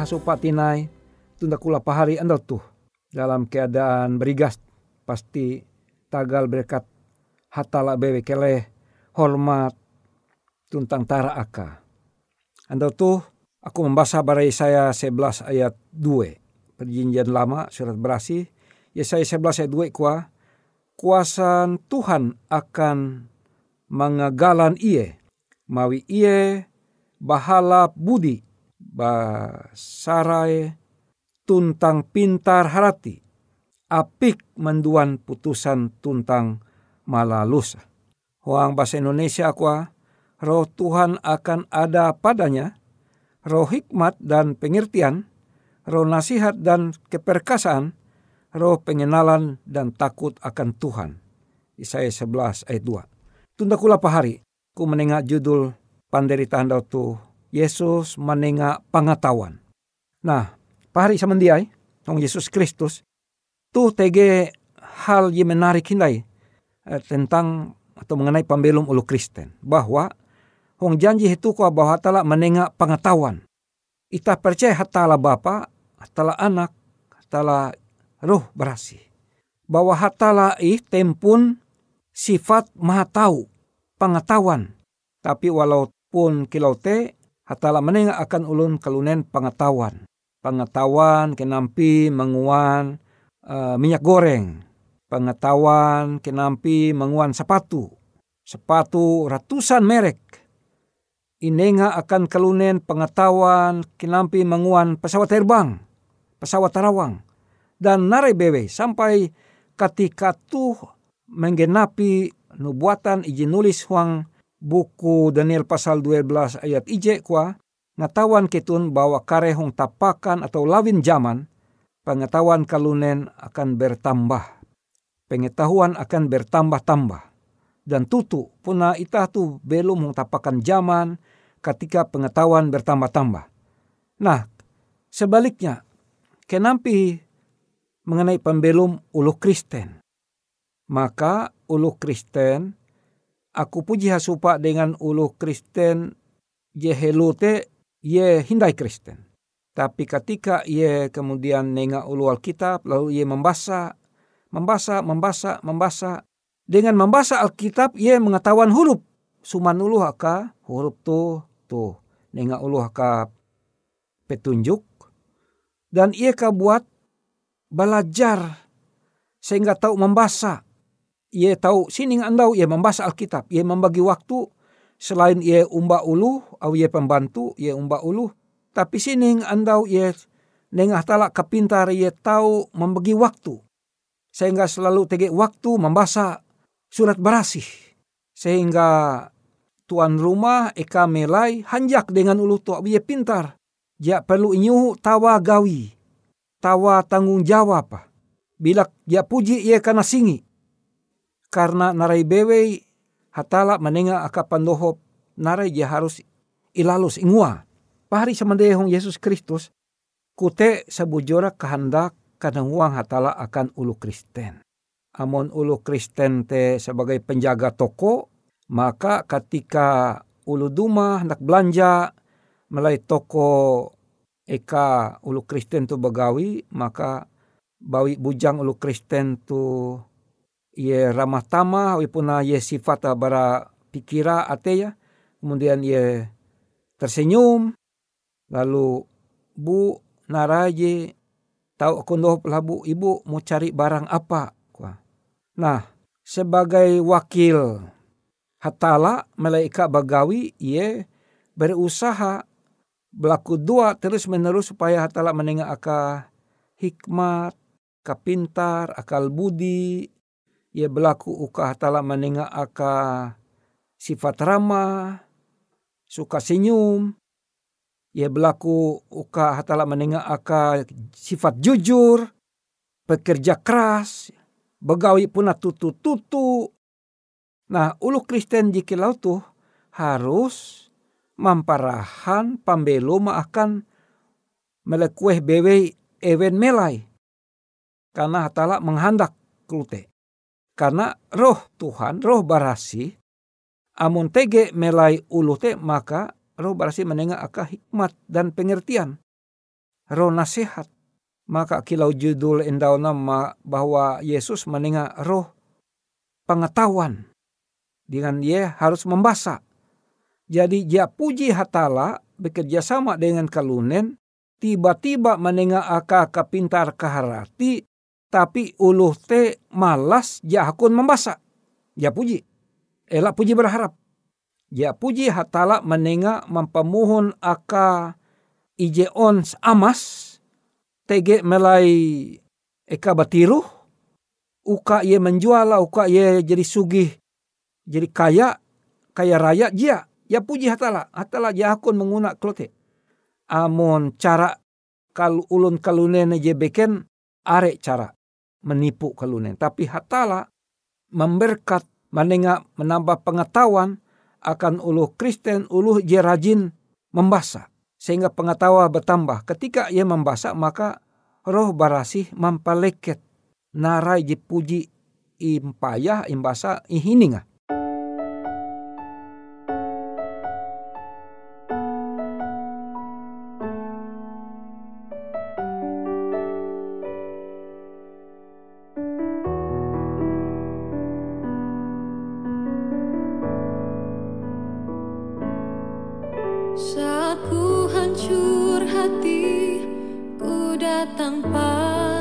Ita supatinai tunda kula pahari andal tuh dalam keadaan berigas pasti tagal berkat hatala bewe kele hormat tuntang tara aka. Andal tuh Aku membaca bara Yesaya 11 ayat 2. Perjanjian lama surat berasi. Yesaya 11 ayat 2 kuah. Kuasaan Tuhan akan mengagalan iye. Mawi iye bahalap budi. Basarai tuntang pintar harati. Apik menduan putusan tuntang malalus. Huang bahasa Indonesia kuah. Roh Tuhan akan ada padanya roh hikmat dan pengertian, roh nasihat dan keperkasaan, roh pengenalan dan takut akan Tuhan. Isaiah 11 ayat 2. Tunda kula pahari, ku menengah judul panderitaan tu Yesus menengah pengetahuan. Nah, pahari samandiai, tong Yesus Kristus, tu tege hal yang menarik hindai eh, tentang atau mengenai pembelum ulu Kristen. Bahwa Hong janji itu ko bahwa hatala menengah pengetahuan. Ita percaya hatala Bapa, hatala anak, hatala roh berasi. Bahwa hatala ih tempun sifat maha tahu, pengetahuan. Tapi walaupun kilau te, hatala menengah akan ulun kalunen pengetahuan. Pengetahuan kenampi menguan uh, minyak goreng. Pengetahuan kenampi menguan sepatu. Sepatu ratusan merek inenga akan kalunen pengetahuan kinampi menguan pesawat terbang, pesawat tarawang. Dan narai bewe sampai ketika tuh menggenapi nubuatan izin nulis huang buku Daniel pasal 12 ayat ije kuah ngatawan ketun bahwa karehong tapakan atau lawin zaman pengetahuan kalunen akan bertambah. Pengetahuan akan bertambah-tambah. Dan tutu puna itah tu belum tapakan zaman ketika pengetahuan bertambah-tambah. Nah, sebaliknya, kenampi mengenai pembelum ulu Kristen. Maka ulu Kristen, aku puji hasupa dengan ulu Kristen ye helute ye hindai Kristen. Tapi ketika ye kemudian nenga ulu Alkitab, lalu ye membaca, membaca, membaca, membaca. Dengan membaca Alkitab, ye mengetahuan huruf. Suman ulu haka huruf tu tu nenga uluh ka petunjuk dan ia ka buat belajar sehingga tahu membaca ia tahu sini andau ia membaca Alkitab ia membagi waktu selain ia umba ulu au ia pembantu ia umba ulu tapi sini andau ia nengah talak kepintar ia tahu membagi waktu sehingga selalu tege waktu membaca surat berasih sehingga tuan rumah eka melai hanjak dengan ulu tua biye pintar. Ja perlu inyu tawa gawi. Tawa tanggung jawab. Bila ja puji ia kana singi. Karena narai bewe hatala menenga aka pandohop narai ja harus ilalus ingua. Pahari samandehong Yesus Kristus kute sebujora kehendak kadang uang hatala akan ulu Kristen. Amon ulu Kristen te sebagai penjaga toko maka ketika ulu duma hendak belanja melai toko eka ulu Kristen tu begawi maka bawi bujang ulu Kristen tu ye ramah tamah puna ye sifat bara pikira ate ya. Kemudian ye tersenyum. Lalu bu naraje tahu aku labu ibu mau cari barang apa? Nah sebagai wakil hatala malaikat bagawi ia berusaha berlaku dua terus menerus supaya hatala menengah akal hikmat, kapintar, akal budi, ia berlaku uka hatala menengah akal sifat ramah, suka senyum, ia berlaku uka hatala menengah akal sifat jujur, pekerja keras, begawi pun tutu-tutu, Nah, ulu Kristen jikilau tuh harus mamparahan pambelo akan melekueh bewe ewen melai. Karena hatala menghandak klute. Karena roh Tuhan, roh barasi, amun tege melai ulu te maka roh barasi menengah akah hikmat dan pengertian. Roh nasihat. Maka kilau judul endau nama bahwa Yesus menengah roh pengetahuan dengan dia harus membaca. Jadi dia puji hatala bekerja sama dengan kalunen, tiba-tiba menengah aka pintar kaharati, tapi uluh te malas jakun membaca. Ya puji. Elak puji berharap. Ya puji hatala menengah mempamuhun aka ijeon amas, tege melai eka batiru, uka ye menjual, uka ye jadi sugih, jadi kaya, kaya raya dia. Ya puji hatala, hatala jakun menguna klote. Amon cara kalau ulun kalunen je beken are cara menipu kalunen. Tapi hatala memberkat menengah menambah pengetahuan akan uluh Kristen, uluh je rajin membaca. Sehingga pengetahuan bertambah. Ketika ia membaca maka roh barasih mampaleket. Narai je puji impayah imbasa ihininga. aku hancur hati ku datang padamu.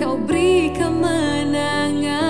kau beri kemenangan.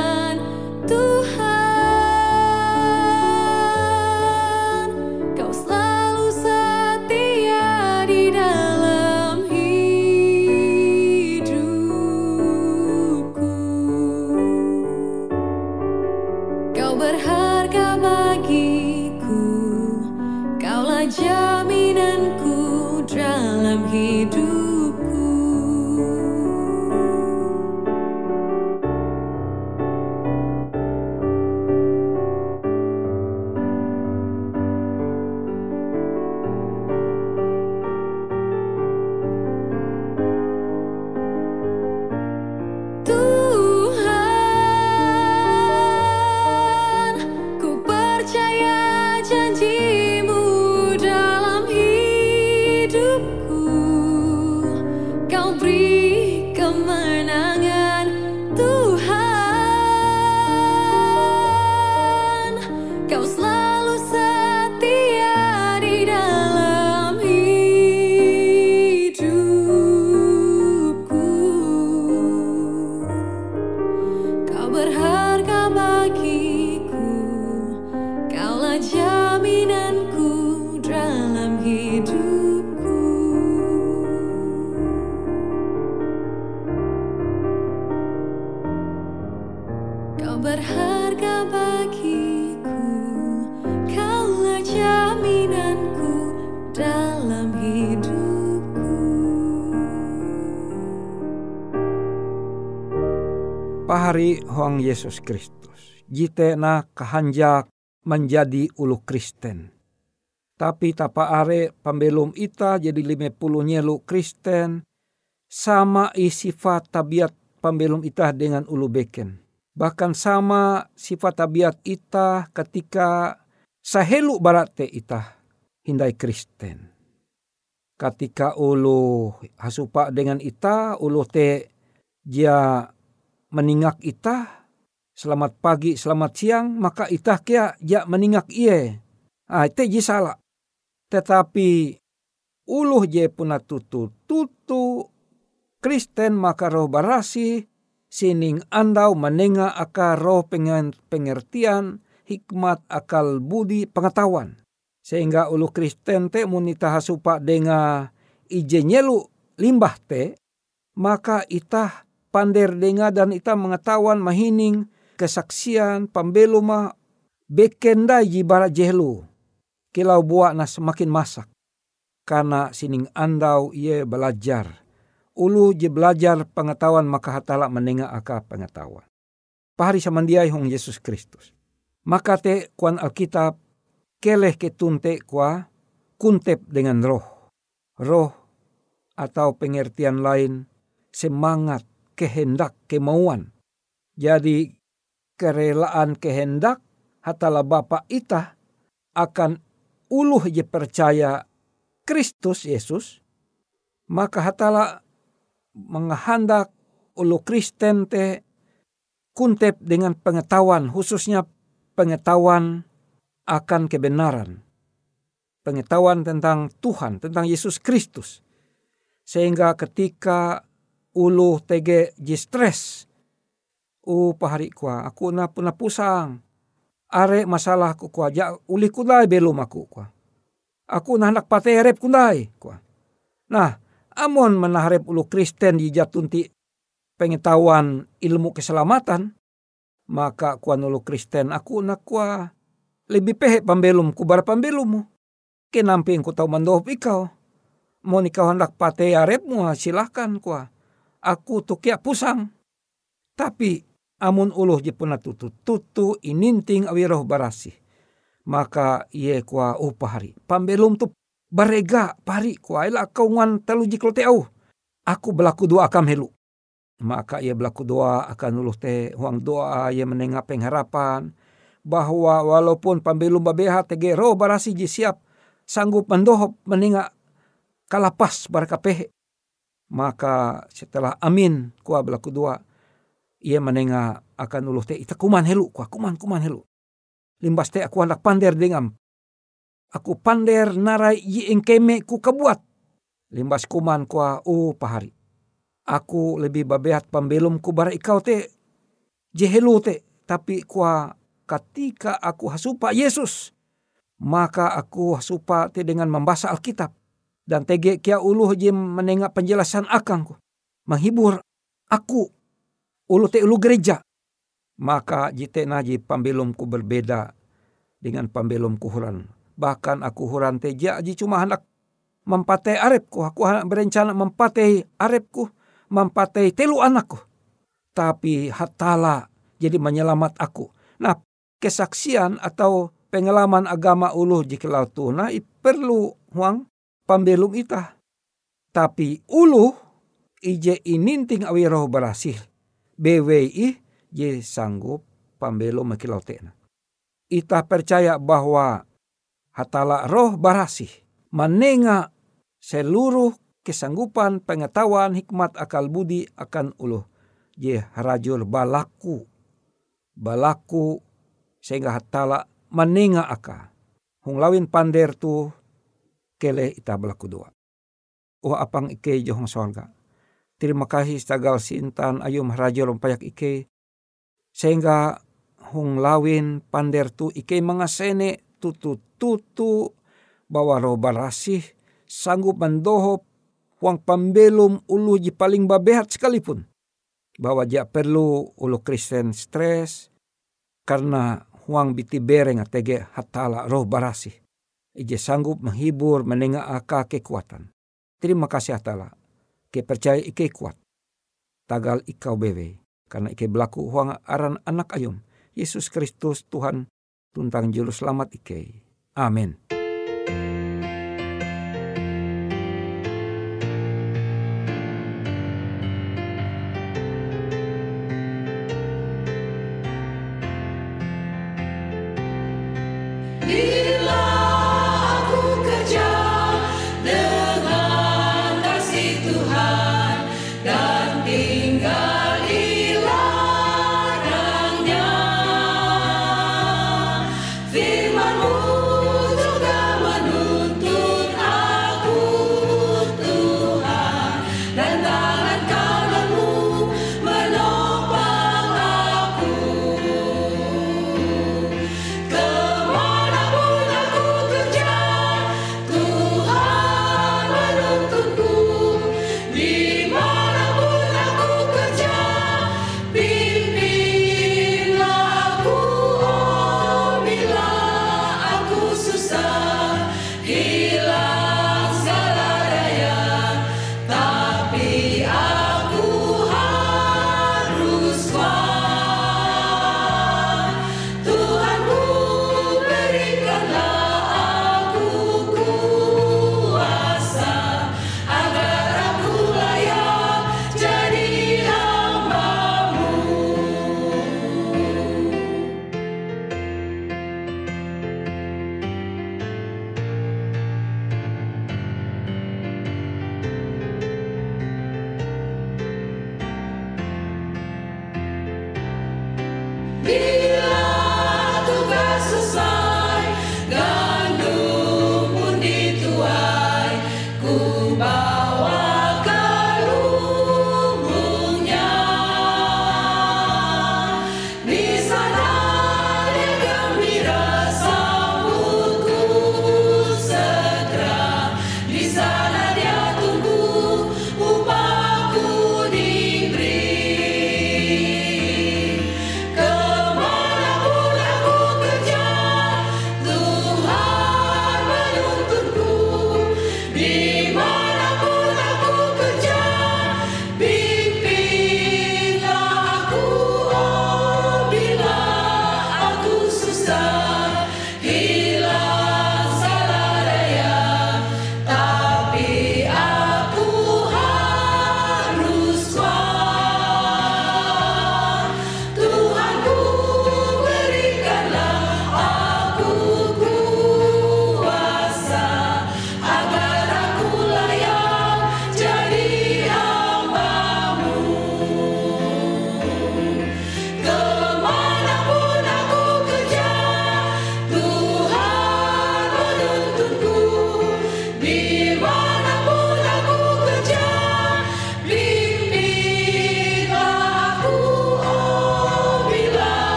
Pahari Huang Yesus Kristus. Jite na kahanjak menjadi ulu Kristen. Tapi tapa are pembelum ita jadi lima puluh nyelu Kristen sama sifat tabiat pembelum ita dengan ulu beken. Bahkan sama sifat tabiat ita ketika sahelu barate ita hindai Kristen. Ketika ulu hasupa dengan ita, ulu te dia meningak ita, selamat pagi, selamat siang, maka ita kia dia meningak iye. Ah, itu salah. Tetapi uluh je puna tutu tutu Kristen maka roh barasi sining andau menenga aka roh pengen, pengertian hikmat akal budi pengetahuan. Sehingga ulu Kristen te munita hasupa denga ije nyelu limbah te maka itah pander denga dan itah mengetahuan mahining kesaksian pambeluma bekenda jibara jehlu kilau buah na semakin masak. Karena sining andau ia belajar. Ulu je belajar pengetahuan maka hatala menengah aka pengetahuan. Pahari samandiai hong Yesus Kristus. Maka te kuan Alkitab keleh ketunte kwa kuntep dengan roh. Roh atau pengertian lain semangat, kehendak, kemauan. Jadi kerelaan kehendak hatala Bapa ita akan uluh je percaya Kristus Yesus, maka hatala menghendak ulu Kristen te kuntep dengan pengetahuan, khususnya pengetahuan akan kebenaran. Pengetahuan tentang Tuhan, tentang Yesus Kristus. Sehingga ketika ulu tege jistres, u pahari kwa, aku na puna pusang, are masalah ku kwa ja uli kundai belum aku kwa. Aku nah hendak harap kundai kwa. Nah, amon menaharap ulu Kristen di jatunti pengetahuan ilmu keselamatan, maka kuan ulu Kristen aku nak kwa lebih pehe pambelum ku bar pambelumu. Kenampi ku tahu mandohop ikau. Mau nikau hendak patay harapmu silahkan kwa. Aku tukia pusang. Tapi amun uluh je puna tutu tutu ininting awi roh barasi maka ie kwa upahari pambelum tu barega pari kwa ila kau ngan telu au aku belaku doa akam helu. Maka ia belaku doa akan uluh te huang doa ia menengah pengharapan bahwa walaupun pambelum babeha tege roh barasi je siap sanggup mendohop menengah kalapas barakapehe maka setelah amin kuah belaku doa ia menenga akan uluh te ita kuman helu kuah kuman kuman helu. Limbas te aku hendak pander dengam. Aku pander narai i engkeme ku kebuat. Limbas kuman kuah u pahari. Aku lebih babehat pembelum ku bara ikau te jehelu te. Tapi kuah ketika aku hasupa Yesus. Maka aku hasupa te dengan membaca Alkitab. Dan tege kia uluh je menengah penjelasan akangku. Menghibur aku ulu te ulu gereja. Maka jite naji pambelumku berbeda dengan pambelumku huran. Bahkan aku huran te ji cuma hendak mempatai arepku. Aku hendak berencana mempatai arepku, mempatai telu anakku. Tapi hatala jadi menyelamat aku. Nah kesaksian atau pengalaman agama ulu jika tuna perlu huang pambelum ita. Tapi ulu ije ininting awi roh berhasil BWI je sanggup pambelo makilautena. Ita percaya bahwa hatala roh barasih menenga seluruh kesanggupan pengetahuan hikmat akal budi akan uluh. Je harajul balaku. Balaku sehingga hatala menenga aka. Hung lawin pander tu kele ita balaku doa. Oh apang ike johong sorga Terima kasih tagal sintan ayum raja rompayak ike. Sehingga hung lawin pander tu ike mengasene tutu tutu bawa roh barasih sanggup mendohop huang pambelum ulu ji paling babehat sekalipun. Bahwa dia perlu ulu Kristen stres, karena huang biti bereng atege hatala roh barasi. Ije sanggup menghibur menengah aka kekuatan. Terima kasih hatala. Ke percaya ike kuat. Tagal ikau bewe. Karena ike berlaku huang aran anak ayum. Yesus Kristus Tuhan tuntang juru selamat ike. Amin.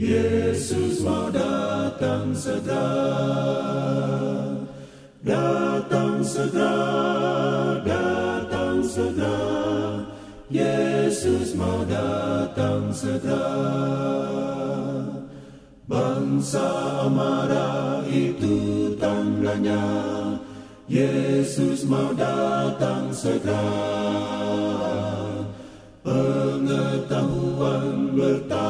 Yesus mau datang segera. Datang segera, datang segera. Yesus mau datang segera. Bangsa marah itu tandanya Yesus mau datang segera. Pengetahuan bertambah-tambah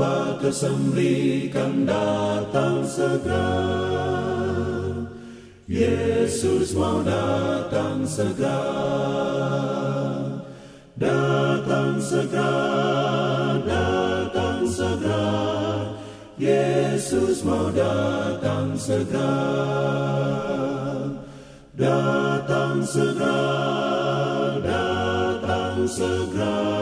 Domba kesembelikan datang segera. Yesus mau datang segera, datang segera, datang segera. Yesus mau datang segera, datang segera, datang segera.